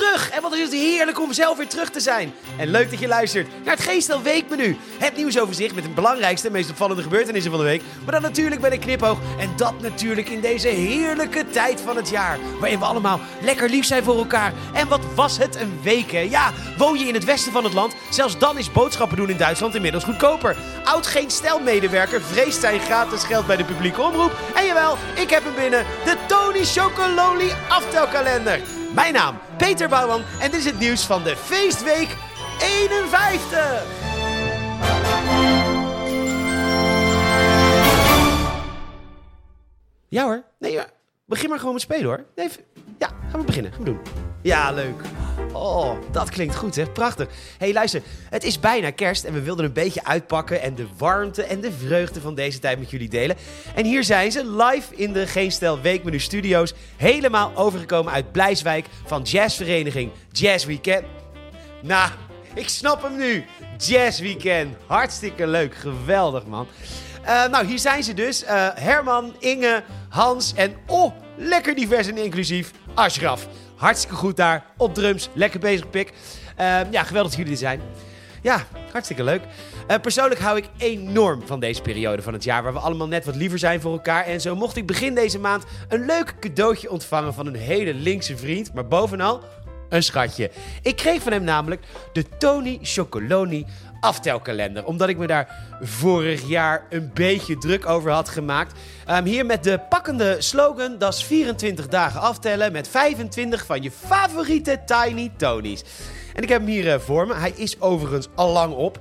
terug. En wat is het heerlijk om zelf weer terug te zijn. En leuk dat je luistert naar het Geestel Weekmenu. Het nieuwsoverzicht met de belangrijkste en meest opvallende gebeurtenissen van de week. Maar dan natuurlijk bij de knipoog. En dat natuurlijk in deze heerlijke tijd van het jaar. Waarin we allemaal lekker lief zijn voor elkaar. En wat was het een week, hè? Ja, woon je in het westen van het land? Zelfs dan is boodschappen doen in Duitsland inmiddels goedkoper. Oud geen stelmedewerker vreest zijn gratis geld bij de publieke omroep. En jawel, ik heb hem binnen. De Tony Chocololi aftelkalender. Mijn naam, Peter Bouwman. En dit is het nieuws van de feestweek 51. Ja hoor. Nee, begin maar gewoon met spelen hoor. Nee, ja, gaan we beginnen. Gaan we doen. Ja, leuk. Oh, dat klinkt goed hè. Prachtig. hey, luister. Het is bijna kerst en we wilden een beetje uitpakken... en de warmte en de vreugde van deze tijd met jullie delen. En hier zijn ze, live in de Geen Stel Weekmenu Studio's... helemaal overgekomen uit Blijswijk van jazzvereniging Jazz Weekend. Nou, ik snap hem nu. Jazz Weekend. Hartstikke leuk. Geweldig, man. Eh, nou, hier zijn ze dus. Eh, Herman, Inge, Hans en... Oh, lekker divers en inclusief. Ashraf. Hartstikke goed daar. Op drums. Lekker bezig, pik. Eh, ja, geweldig dat jullie er zijn. Ja, hartstikke leuk. Eh, persoonlijk hou ik enorm van deze periode van het jaar... waar we allemaal net wat liever zijn voor elkaar. En zo mocht ik begin deze maand een leuk cadeautje ontvangen... van een hele linkse vriend. Maar bovenal een schatje. Ik kreeg van hem namelijk de Tony Chocoloni aftelkalender. Omdat ik me daar vorig jaar een beetje druk over had gemaakt. Ehm, hier met de pakkende slogan: dat is 24 dagen aftellen met 25 van je favoriete Tiny Tony's. En ik heb hem hier eh, voor me. Hij is overigens al lang op.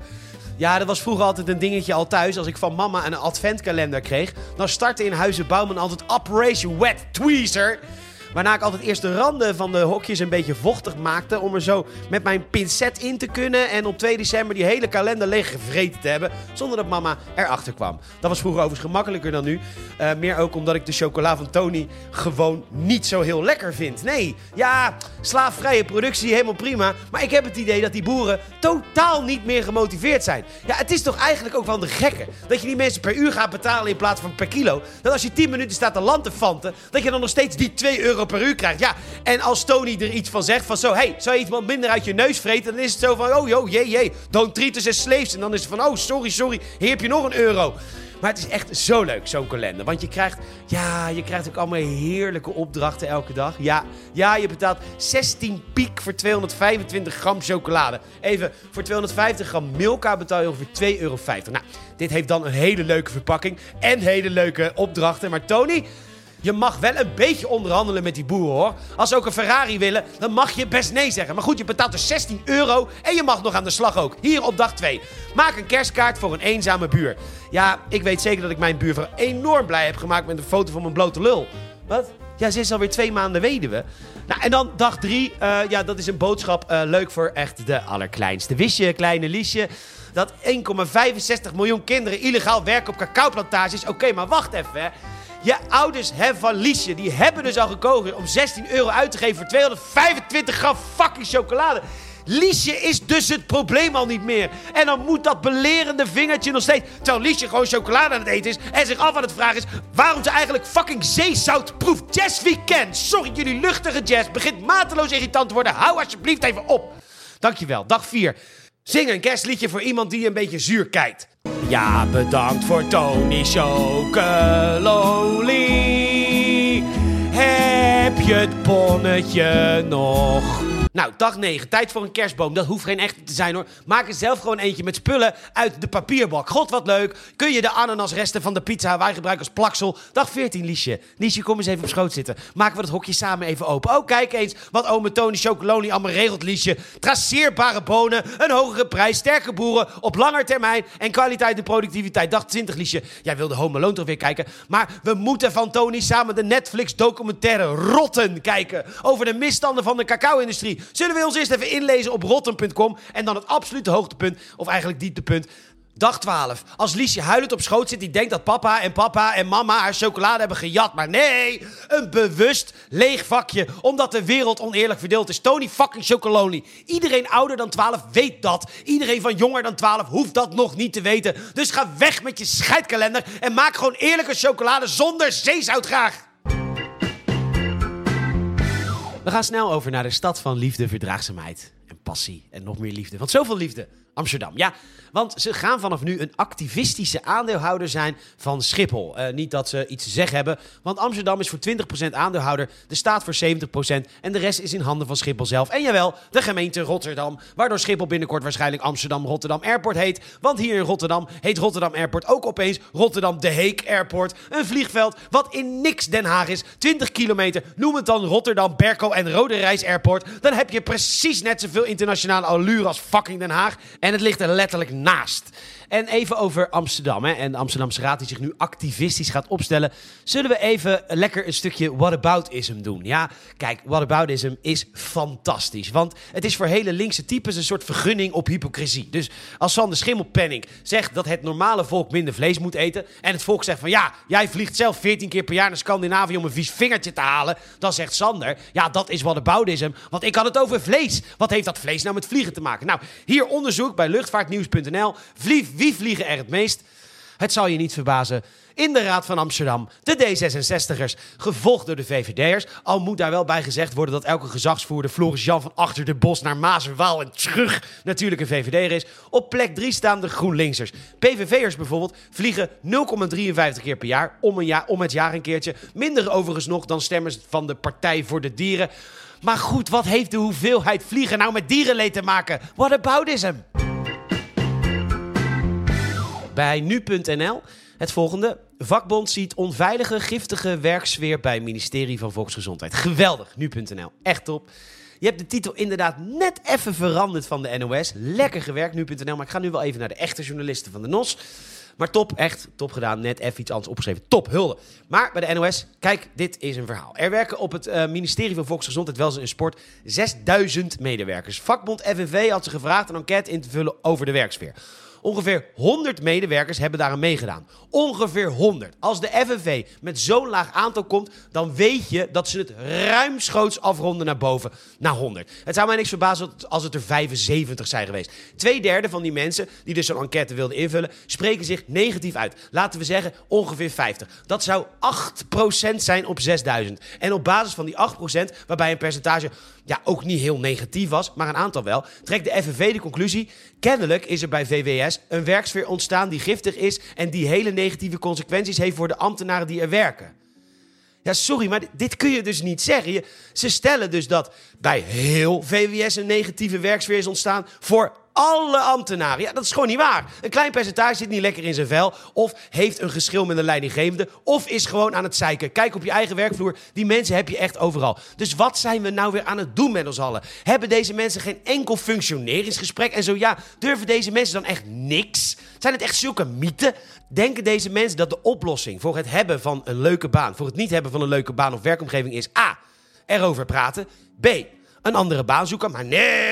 Ja, dat was vroeger altijd een dingetje al thuis. Als ik van mama een adventkalender kreeg, dan startte in Huizen Bouwman altijd Operation Wet Tweezer. Waarna ik altijd eerst de randen van de hokjes een beetje vochtig maakte. Om er zo met mijn pincet in te kunnen. En op 2 december die hele kalender leeg gevreten te hebben. Zonder dat mama erachter kwam. Dat was vroeger overigens gemakkelijker dan nu. Eh, meer ook omdat ik de chocola van Tony gewoon niet zo heel lekker vind. Nee, ja, slaafvrije productie, helemaal prima. Maar ik heb het idee dat die boeren totaal niet meer gemotiveerd zijn. Ja, het is toch eigenlijk ook wel de gekke. Dat je die mensen per uur gaat betalen in plaats van per kilo. Dat als je 10 minuten staat te land te fanten, dat je dan nog steeds die 2 euro per uur krijgt. Ja, en als Tony er iets van zegt, van zo, hey, zou je wat minder uit je neus vreten? Dan is het zo van, oh, joh, jee, jee, don't treat us as slaves. En dan is het van, oh, sorry, sorry, hier heb je nog een euro. Maar het is echt zo leuk, zo'n kalender. Want je krijgt, ja, je krijgt ook allemaal heerlijke opdrachten elke dag. Ja, ja, je betaalt 16 piek voor 225 gram chocolade. Even, voor 250 gram Milka betaal je ongeveer 2,50 euro. Nou, dit heeft dan een hele leuke verpakking en hele leuke opdrachten. Maar Tony, je mag wel een beetje onderhandelen met die boeren hoor. Als ze ook een Ferrari willen, dan mag je best nee zeggen. Maar goed, je betaalt dus 16 euro en je mag nog aan de slag ook. Hier op dag 2. Maak een kerstkaart voor een eenzame buur. Ja, ik weet zeker dat ik mijn buurvrouw enorm blij heb gemaakt met een foto van mijn blote lul. Wat? Ja, ze is alweer twee maanden weduwe. Nou, en dan dag drie. eh, ja, dat is een boodschap eh, leuk voor echt de allerkleinste. Wist je, kleine Liesje, dat 1,65 miljoen kinderen illegaal werken op cacaoplantages? Oké, maar wacht even, hè. Je ouders van Liesje, die hebben dus al gekozen om 16 euro uit te geven voor 225 gram fucking chocolade. Liesje is dus het probleem al niet meer. En dan moet dat belerende vingertje nog steeds... terwijl Liesje gewoon chocolade aan het eten is... en zich af aan het vragen is... waarom ze eigenlijk fucking zeezout proeft. Jazz Weekend. Sorry, jullie luchtige jazz begint mateloos irritant te worden. Hou alsjeblieft even op. Dankjewel. Dag 4. Zing een kerstliedje voor iemand die een beetje zuur kijkt. Ja, bedankt voor Tony Chocololi. Heb je het bonnetje nog? Nou, dag 9. Tijd voor een kerstboom. Dat hoeft geen echte te zijn hoor. Maak er zelf gewoon eentje met spullen uit de papierbak. God, wat leuk. Kun je de ananasresten van de pizza wij gebruiken als plaksel? Dag 14, Liesje. Liesje, kom eens even op schoot zitten. Maken we dat hokje samen even open. Oh, kijk eens wat ome Tony Chocoloni allemaal regelt, Liesje. Traceerbare bonen, een hogere prijs, sterke boeren op langer termijn en kwaliteit en productiviteit. Dag 20, Liesje. Jij wilde Home Alone toch weer kijken? Maar we moeten van Tony samen de Netflix-documentaire Rotten kijken. Over de misstanden van de cacao-industrie. Zullen we ons eerst even inlezen op rotten.com en dan het absolute hoogtepunt, of eigenlijk dieptepunt. Dag 12. Als Liesje huilend op schoot zit, die denkt dat papa en papa en mama haar chocolade hebben gejat. Maar nee, een bewust leeg vakje, omdat de wereld oneerlijk verdeeld is. Tony fucking Chocoloni. Iedereen ouder dan 12 weet dat. Iedereen van jonger dan 12 hoeft dat nog niet te weten. Dus ga weg met je scheidkalender en maak gewoon eerlijke chocolade zonder zeezout graag. We gaan snel over naar de stad van liefde, verdraagzaamheid en passie en nog meer liefde. Want zoveel liefde. Amsterdam. Ja, want ze gaan vanaf nu een activistische aandeelhouder zijn van Schiphol. Uh, niet dat ze iets te zeggen hebben, want Amsterdam is voor 20% aandeelhouder, de staat voor 70% en de rest is in handen van Schiphol zelf. En jawel, de gemeente Rotterdam, waardoor Schiphol binnenkort waarschijnlijk Amsterdam-Rotterdam Airport heet. Want hier in Rotterdam heet Rotterdam Airport ook opeens Rotterdam De Heek Airport. Een vliegveld wat in niks Den Haag is, 20 kilometer. Noem het dan Rotterdam, Berko en Rode Reis Airport. Dan heb je precies net zoveel internationale allure als fucking Den Haag. Het ligt er letterlijk naast. En even over Amsterdam hè, en de Amsterdamse Raad die zich nu activistisch gaat opstellen. Zullen we even lekker een stukje whataboutism doen? Ja, kijk, whataboutism is fantastisch. Want het is voor hele linkse types een soort vergunning op hypocrisie. Dus als Sander Schimmelpenning zegt dat het normale volk minder vlees moet eten... en het volk zegt van ja, jij vliegt zelf 14 keer per jaar naar Scandinavië om een vies vingertje te halen... dan zegt Sander, ja, dat is whataboutism, want ik had het over vlees. Wat heeft dat vlees nou met vliegen te maken? Nou, hier onderzoek bij luchtvaartnieuws.nl. Wie vliegen er het meest? Het zal je niet verbazen. In de Raad van Amsterdam, de D66'ers, gevolgd door de VVD'ers. Al moet daar wel bij gezegd worden dat elke gezagsvoerder Floris Jan van Achter de Bos naar Mazenwaal en terug natuurlijk een VVD'er is. Op plek 3 staan de GroenLinksers. PVV'ers bijvoorbeeld vliegen 0,53 keer per jaar om, een jaar, om het jaar een keertje. Minder overigens nog dan stemmers van de Partij voor de Dieren. Maar goed, wat heeft de hoeveelheid vliegen nou met dierenleed te maken? What about hem? Bij nu.nl het volgende. Vakbond ziet onveilige, giftige werksfeer bij ministerie van Volksgezondheid. Geweldig, nu.nl. Echt top. Je hebt de titel inderdaad net even veranderd van de NOS. Lekker gewerkt, nu.nl. Maar ik ga nu wel even naar de echte journalisten van de NOS. Maar top, echt top gedaan. Net even iets anders opgeschreven. Top, hulde. Maar bij de NOS, kijk, dit is een verhaal. Er werken op het uh, ministerie van Volksgezondheid, Welzijn en Sport 6000 medewerkers. Vakbond FNV had ze gevraagd een enquête in te vullen over de werksfeer. Ongeveer 100 medewerkers hebben daaraan meegedaan. Ongeveer 100. Als de FNV met zo'n laag aantal komt, dan weet je dat ze het ruimschoots afronden naar boven, naar 100. Het zou mij niks verbazen als het er 75 zijn geweest. Tweederde van die mensen die dus zo'n enquête wilden invullen, spreken zich negatief uit. Laten we zeggen ongeveer 50. Dat zou 8% zijn op 6000. En op basis van die 8%, waarbij een percentage ja, ook niet heel negatief was, maar een aantal wel, trekt de FNV de conclusie: kennelijk is er bij VWS een werksfeer ontstaan die giftig is en die hele negatieve consequenties heeft voor de ambtenaren die er werken. Ja, sorry, maar dit kun je dus niet zeggen. ze stellen dus dat bij heel VWS een negatieve werksfeer is ontstaan voor alle ambtenaren. Ja, dat is gewoon niet waar. Een klein percentage zit niet lekker in zijn vel. Of heeft een geschil met een leidinggevende. Of is gewoon aan het zeiken. Kijk op je eigen werkvloer. Die mensen heb je echt overal. Dus wat zijn we nou weer aan het doen met ons allen? Hebben deze mensen geen enkel functioneringsgesprek? En zo ja, durven deze mensen dan echt niks? Zijn het echt zulke mythen? Denken deze mensen dat de oplossing voor het hebben van een leuke baan, voor het niet hebben van een leuke baan of werkomgeving is A. Erover praten. B een andere baan zoeken. Maar nee,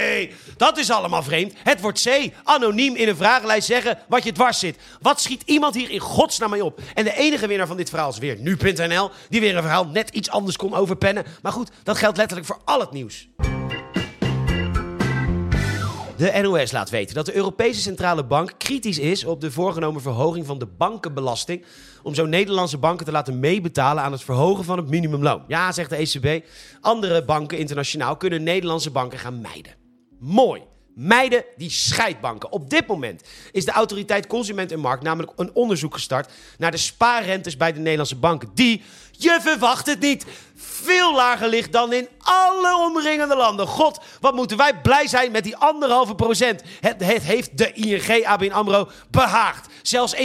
dat is allemaal vreemd. Het wordt C. Anoniem in een vragenlijst zeggen wat je dwars zit. Wat schiet iemand hier in godsnaam mee op? En de enige winnaar van dit verhaal is weer nu.nl. Die weer een verhaal net iets anders kon overpennen. Maar goed, dat geldt letterlijk voor al het nieuws. De NOS laat weten dat de Europese Centrale Bank kritisch is op de voorgenomen verhoging van de bankenbelasting. Om zo Nederlandse banken te laten meebetalen aan het verhogen van het minimumloon. Ja, zegt de ECB. Andere banken internationaal kunnen Nederlandse banken gaan mijden. Mooi. Mijden die scheidbanken. Op dit moment is de autoriteit Consument en Markt namelijk een onderzoek gestart naar de spaarrentes bij de Nederlandse banken. Die, je verwacht het niet, veel lager ligt dan in alle omringende landen. God, wat moeten wij blij zijn met die anderhalve procent. Het, het heeft de ING ABN AMRO behaagd. Zelfs 1,70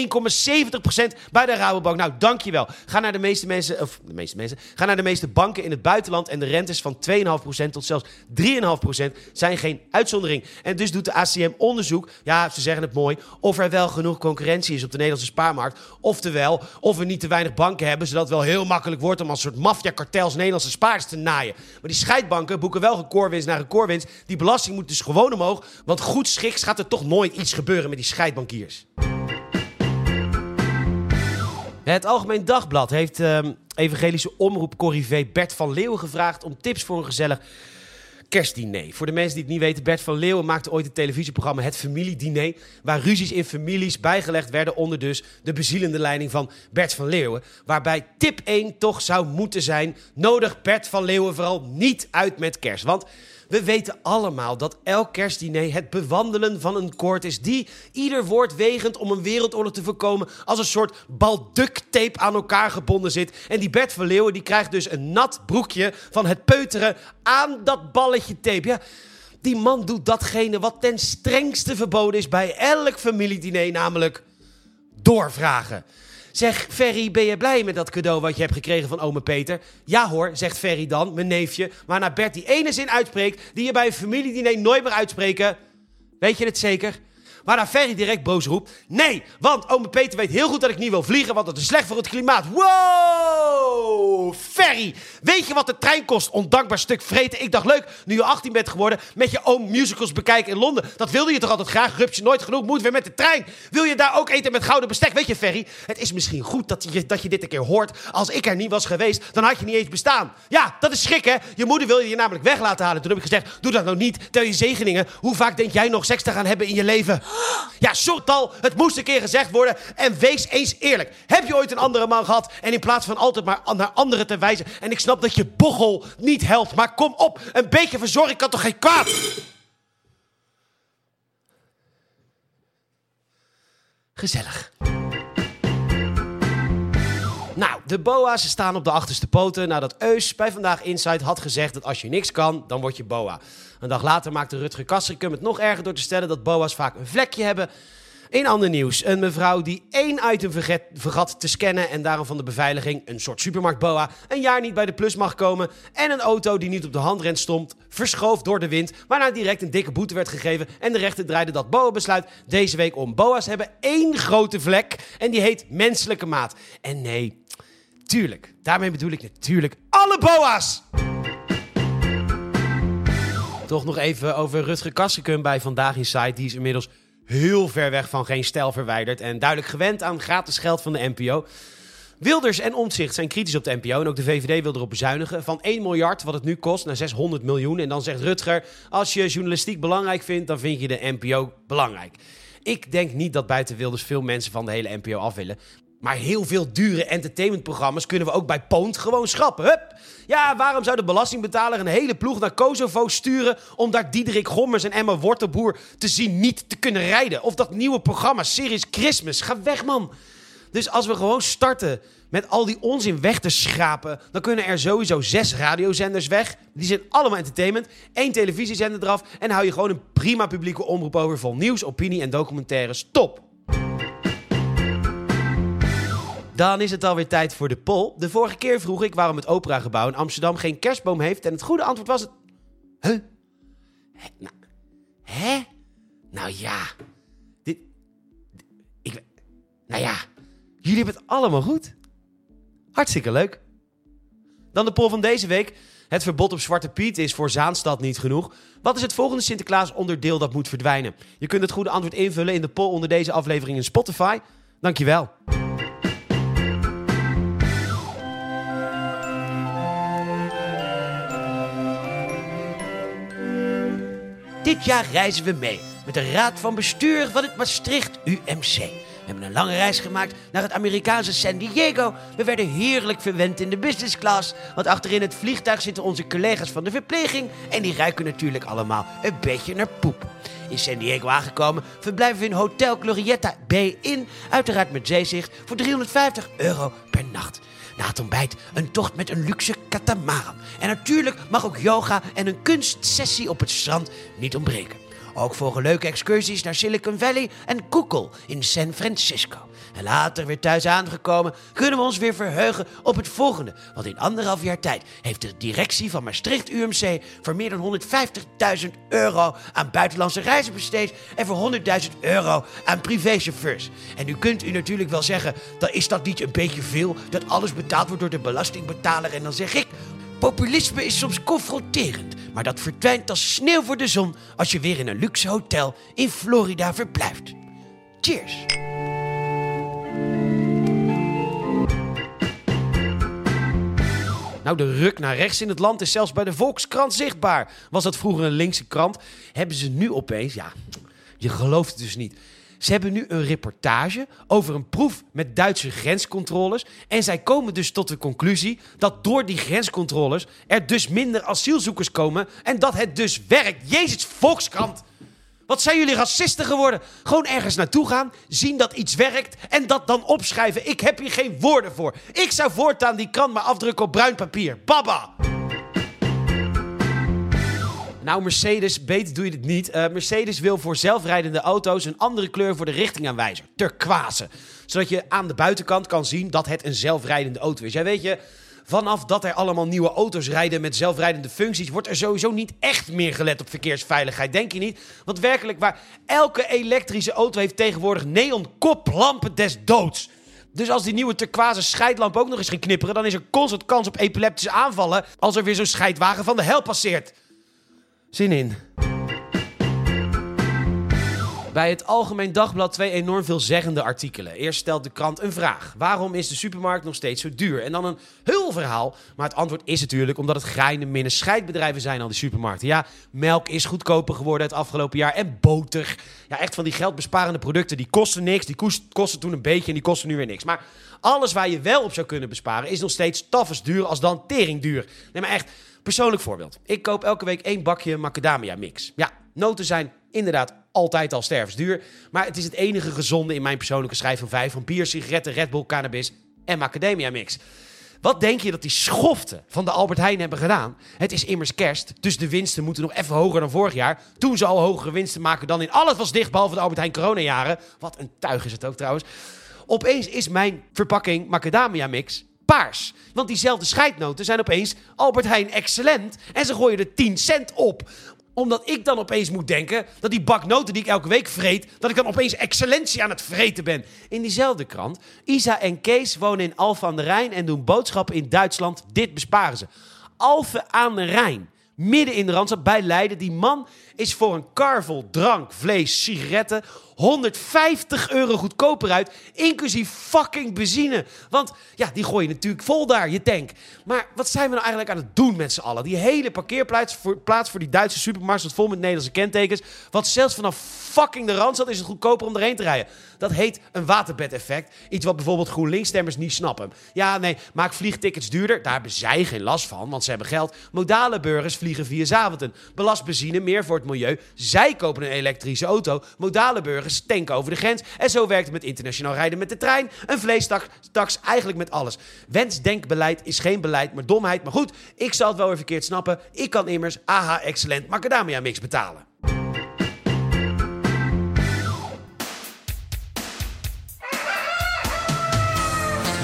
procent bij de Rabobank. Nou, dankjewel. Ga naar de meeste mensen, of de meeste mensen, ga naar de meeste banken in het buitenland en de rentes van 2,5 procent tot zelfs 3,5 procent zijn geen uitzondering. En dus doet de ACM onderzoek, ja, ze zeggen het mooi, of er wel genoeg concurrentie is op de Nederlandse spaarmarkt. Oftewel, of we niet te weinig banken hebben, zodat het wel heel makkelijk wordt om als soort maffia-kartels Nederlandse spaarders te naaien. Maar die scheidbanken boeken wel recordwinst naar recordwinst. Die belasting moet dus gewoon omhoog. Want goed schiks gaat er toch nooit iets gebeuren met die scheidbankiers. Het Algemeen Dagblad heeft uh, evangelische omroep Corrivé Bert van Leeuwen gevraagd om tips voor een gezellig kerstdiner. Voor de mensen die het niet weten, Bert van Leeuwen maakte ooit het televisieprogramma Het Familiediner, waar ruzies in families bijgelegd werden onder dus de bezielende leiding van Bert van Leeuwen. Waarbij tip 1 toch zou moeten zijn, nodig Bert van Leeuwen vooral niet uit met kerst. Want we weten allemaal dat elk kerstdiner het bewandelen van een koord is die ieder woord wegend om een wereldoorlog te voorkomen als een soort bal tape aan elkaar gebonden zit. En die Bert van Leeuwen die krijgt dus een nat broekje van het peuteren aan dat balletje tape. Ja, die man doet datgene wat ten strengste verboden is bij elk familiediner, namelijk doorvragen. Zeg, Ferry, ben je blij met dat cadeau wat je hebt gekregen van ome Peter? Ja hoor, zegt Ferry dan, mijn neefje. Maar na Bert die ene zin uitspreekt die je bij een familiediner nooit meer uitspreken... Weet je het zeker? Waarna Ferry direct boos roept: Nee, want ome Peter weet heel goed dat ik niet wil vliegen, want dat is slecht voor het klimaat. Wow! Ferry, weet je wat de trein kost? Ondankbaar stuk vreten. Ik dacht leuk, nu je 18 bent geworden, met je oom musicals bekijken in Londen. Dat wilde je toch altijd graag? Rupsje nooit genoeg, moet weer met de trein. Wil je daar ook eten met gouden bestek? Weet je, Ferry, het is misschien goed dat je, dat je dit een keer hoort. Als ik er niet was geweest, dan had je niet eens bestaan. Ja, dat is schrik, hè? Je moeder wil je je namelijk weg laten halen. Toen heb ik gezegd: Doe dat nou niet. Tel je zegeningen. Hoe vaak denk jij nog seks te gaan hebben in je leven? Ja, Sortal, het moest een keer gezegd worden. En wees eens eerlijk. Heb je ooit een andere man gehad en in plaats van altijd maar naar anderen te wijzen... en ik snap dat je bochel niet helpt, maar kom op. Een beetje verzorging kan toch geen kwaad? Gezellig. Nou, de boa's staan op de achterste poten nadat Eus bij Vandaag Insight had gezegd dat als je niks kan, dan word je boa. Een dag later maakte Rutger Kastrikum het nog erger door te stellen dat boa's vaak een vlekje hebben. In ander nieuws, een mevrouw die één item verget, vergat te scannen en daarom van de beveiliging, een soort supermarktboa, een jaar niet bij de plus mag komen. En een auto die niet op de handrent stond, verschoof door de wind, waarna direct een dikke boete werd gegeven. En de rechter draaide dat boa-besluit deze week om. Boa's hebben één grote vlek en die heet menselijke maat. En nee, tuurlijk, daarmee bedoel ik natuurlijk alle boa's! Toch nog even over Rutger Kastrikum bij Vandaag in Site. Die is inmiddels heel ver weg van geen stijl verwijderd. En duidelijk gewend aan gratis geld van de NPO. Wilders en Omtzigt zijn kritisch op de NPO. En ook de VVD wil erop bezuinigen. Van 1 miljard, wat het nu kost, naar 600 miljoen. En dan zegt Rutger, als je journalistiek belangrijk vindt, dan vind je de NPO belangrijk. Ik denk niet dat buiten Wilders veel mensen van de hele NPO af willen. Maar heel veel dure entertainmentprogramma's kunnen we ook bij Poont gewoon schrappen. Hup! Ja, waarom zou de belastingbetaler een hele ploeg naar Kosovo sturen... om daar Diederik Gommers en Emma Wortelboer te zien niet te kunnen rijden? Of dat nieuwe programma Series Christmas. Ga weg, man! Dus als we gewoon starten met al die onzin weg te schrapen... dan kunnen er sowieso zes radiozenders weg. Die zijn allemaal entertainment. Eén televisiezender eraf. En hou je gewoon een prima publieke omroep over... vol nieuws, opinie en documentaires. Top! Dan is het alweer tijd voor de poll. De vorige keer vroeg ik waarom het operagebouw in Amsterdam geen kerstboom heeft. En het goede antwoord was het... Huh? Hè? Nou, hè? Nou ja. Dit... Ik... Nou ja. Jullie hebben het allemaal goed. Hartstikke leuk. Dan de poll van deze week. Het verbod op Zwarte Piet is voor Zaanstad niet genoeg. Wat is het volgende Sinterklaas onderdeel dat moet verdwijnen? Je kunt het goede antwoord invullen in de poll onder deze aflevering in Spotify. Dankjewel. Dit jaar reizen we mee met de raad van bestuur van het Maastricht UMC. We hebben een lange reis gemaakt naar het Amerikaanse San Diego. We werden heerlijk verwend in de business class. Want achterin het vliegtuig zitten onze collega's van de verpleging. En die ruiken natuurlijk allemaal een beetje naar poep. In San Diego aangekomen verblijven we in Hotel Glorietta B in. Uiteraard met zeezicht voor 350 euro per nacht. Na het ontbijt een tocht met een luxe katamaran. En natuurlijk mag ook yoga en een kunstsessie op het strand niet ontbreken. Ook volgen leuke excursies naar Silicon Valley en Google in San Francisco. En later weer thuis aangekomen, kunnen we ons weer verheugen op het volgende. Want in anderhalf jaar tijd heeft de directie van Maastricht UMC voor meer dan 150.000 euro aan buitenlandse reizen besteed en voor 100.000 euro aan privéchauffeurs. En nu kunt u natuurlijk wel zeggen, dan is dat niet een beetje veel dat alles betaald wordt door de belastingbetaler. En dan zeg ik, Populisme is soms confronterend, maar dat verdwijnt als sneeuw voor de zon als je weer in een luxe hotel in Florida verblijft. Cheers! Nou, de ruk naar rechts in het land is zelfs bij de Volkskrant zichtbaar. Was dat vroeger een linkse krant? Hebben ze nu opeens, ja, je gelooft het dus niet. Ze hebben nu een reportage over een proef met Duitse grenscontroles. En zij komen dus tot de conclusie dat door die grenscontroles er dus minder asielzoekers komen. En dat het dus werkt. Jezus, Volkskrant! Wat zijn jullie racisten geworden? Gewoon ergens naartoe gaan, zien dat iets werkt en dat dan opschrijven. Ik heb hier geen woorden voor. Ik zou voortaan die krant maar afdrukken op bruin papier. Baba! Nou, Mercedes, beter doe je het niet. Uh, Mercedes wil voor zelfrijdende auto's een andere kleur voor de richtingaanwijzer. Turquoise. Zodat je aan de buitenkant kan zien dat het een zelfrijdende auto is. Jij weet je, vanaf dat er allemaal nieuwe auto's rijden met zelfrijdende functies, wordt er sowieso niet echt meer gelet op verkeersveiligheid. Denk je niet? Want werkelijk waar, elke elektrische auto heeft tegenwoordig neonkoplampen des doods. Dus als die nieuwe turquoise scheidlamp ook nog eens ging knipperen, dan is er constant kans op epileptische aanvallen als er weer zo'n scheidwagen van de hel passeert. Zin in. Bij het Algemeen Dagblad twee enorm veelzeggende artikelen. Eerst stelt de krant een vraag. Waarom is de supermarkt nog steeds zo duur? En dan een heel verhaal. Maar het antwoord is natuurlijk omdat het greinen minnen scheidbedrijven zijn al die supermarkten. Ja, melk is goedkoper geworden het afgelopen jaar. En boter. Ja, echt van die geldbesparende producten. Die kosten niks. Die kosten toen een beetje en die kosten nu weer niks. Maar alles waar je wel op zou kunnen besparen is nog steeds tafels duur als dan tering duur. Nee, maar echt... Persoonlijk voorbeeld. Ik koop elke week één bakje macadamia mix. Ja, noten zijn inderdaad altijd al stervensduur. Maar het is het enige gezonde in mijn persoonlijke schijf van vijf. Van bier, sigaretten, Red Bull, cannabis en macadamia mix. Wat denk je dat die schoften van de Albert Heijn hebben gedaan? Het is immers kerst, dus de winsten moeten nog even hoger dan vorig jaar. Toen ze al hogere winsten maken dan in alles was dicht, behalve de Albert Heijn coronajaren. Wat een tuig is het ook trouwens. Opeens is mijn verpakking macadamia mix paars. Want diezelfde scheidnoten zijn opeens Albert Heijn excellent. En ze gooien er 10 cent op omdat ik dan opeens moet denken dat die bak noten die ik elke week vreet, dat ik dan opeens excellentie aan het vreten ben. In diezelfde krant, Isa en Kees wonen in Alphen aan de Rijn en doen boodschappen in Duitsland. Dit besparen ze. Alphen aan de Rijn, midden in de Randstad, bij Leiden. Die man is voor een karvel drank, vlees, sigaretten 150 euro goedkoper uit, inclusief fucking benzine. Want ja, die gooi je natuurlijk vol daar, je tank. Maar wat zijn we nou eigenlijk aan het doen met z'n allen? Die hele parkeerplaats voor, plaats voor die Duitse supermarkt vol met Nederlandse kentekens. Want zelfs vanaf fucking de Randstad is het goedkoper om erheen te rijden. Dat heet een waterbedeffect. Iets wat bijvoorbeeld GroenLinks-stemmers niet snappen. Ja, nee, maak vliegtickets duurder. Daar hebben zij geen last van, want ze hebben geld. Modale burgers vliegen via Zaventem. Belast benzine meer voor het milieu. Zij kopen een elektrische auto. Modale burgers tanken over de grens. En zo werkt het met internationaal rijden met de trein. Een vleestaks, eigenlijk met alles. Wensdenkbeleid is geen beleid, maar domheid. Maar goed, ik zal het wel weer verkeerd snappen. Ik kan immers AH Excellent Macadamia Mix betalen.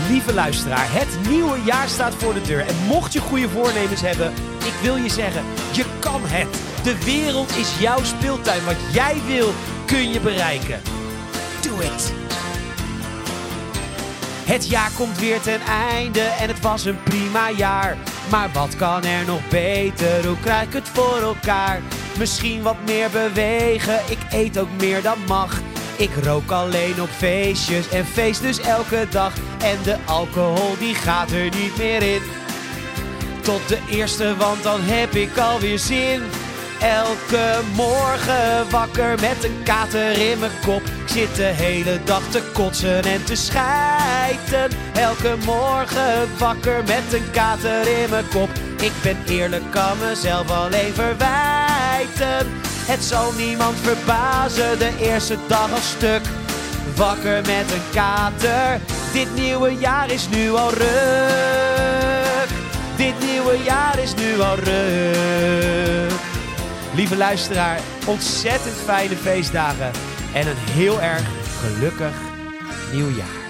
Lieve luisteraar, het nieuwe jaar staat voor de deur. En mocht je goede voornemens hebben, ik wil je zeggen, je kan het. De wereld is jouw speeltuin. Wat jij wil, kun je bereiken. Do it! Het jaar komt weer ten einde en het was een prima jaar. Maar wat kan er nog beter? Hoe krijg ik het voor elkaar? Misschien wat meer bewegen, ik eet ook meer dan mag. Ik rook alleen op feestjes en feest dus elke dag. En de alcohol die gaat er niet meer in. Tot de eerste, want dan heb ik alweer zin. Elke morgen wakker met een kater in mijn kop. Ik zit de hele dag te kotsen en te schijten. Elke morgen wakker met een kater in mijn kop. Ik ben eerlijk, kan mezelf alleen verwijten. Het zal niemand verbazen, de eerste dag al stuk. Wakker met een kater, dit nieuwe jaar is nu al ruk. Dit nieuwe jaar is nu al ruk. Lieve luisteraar, ontzettend fijne feestdagen en een heel erg gelukkig nieuwjaar.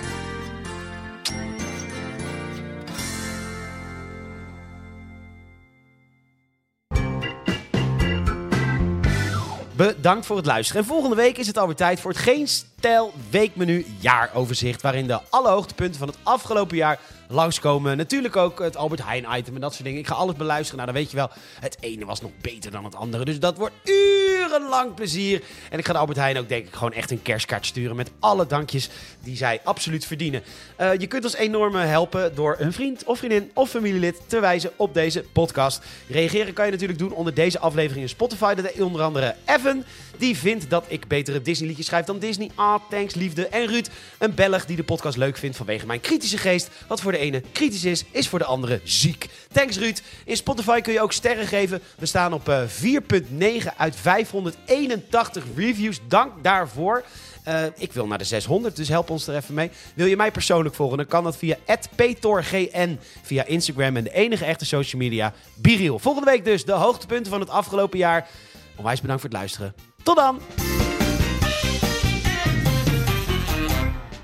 Bedankt voor het luisteren. En volgende week is het alweer tijd voor het Geen Stijl Weekmenu jaaroverzicht. Waarin de alle hoogtepunten van het afgelopen jaar langskomen. Natuurlijk ook het Albert Heijn item en dat soort dingen. Ik ga alles beluisteren. Nou, dan weet je wel, het ene was nog beter dan het andere. Dus dat wordt uren urenlang plezier. En ik ga de Albert Heijn ook denk ik gewoon echt een kerstkaart sturen met alle dankjes die zij absoluut verdienen. Uh, je kunt ons enorm helpen door een vriend of vriendin of familielid te wijzen op deze podcast. Reageren kan je natuurlijk doen onder deze aflevering in Spotify. Dat onder andere Evan, die vindt dat ik betere Disney liedjes schrijf dan Disney. Ah, thanks liefde. En Ruud, een Belg die de podcast leuk vindt vanwege mijn kritische geest. Wat voor de ene kritisch is, is voor de andere ziek. Thanks Ruud. In Spotify kun je ook sterren geven. We staan op uh, 4.9 uit 581 reviews. Dank daarvoor. Uh, ik wil naar de 600, dus help ons er even mee. Wil je mij persoonlijk volgen, dan kan dat via @petorgn via Instagram en de enige echte social media, Biriel. Volgende week dus de hoogtepunten van het afgelopen jaar. Onwijs bedankt voor het luisteren. Tot dan!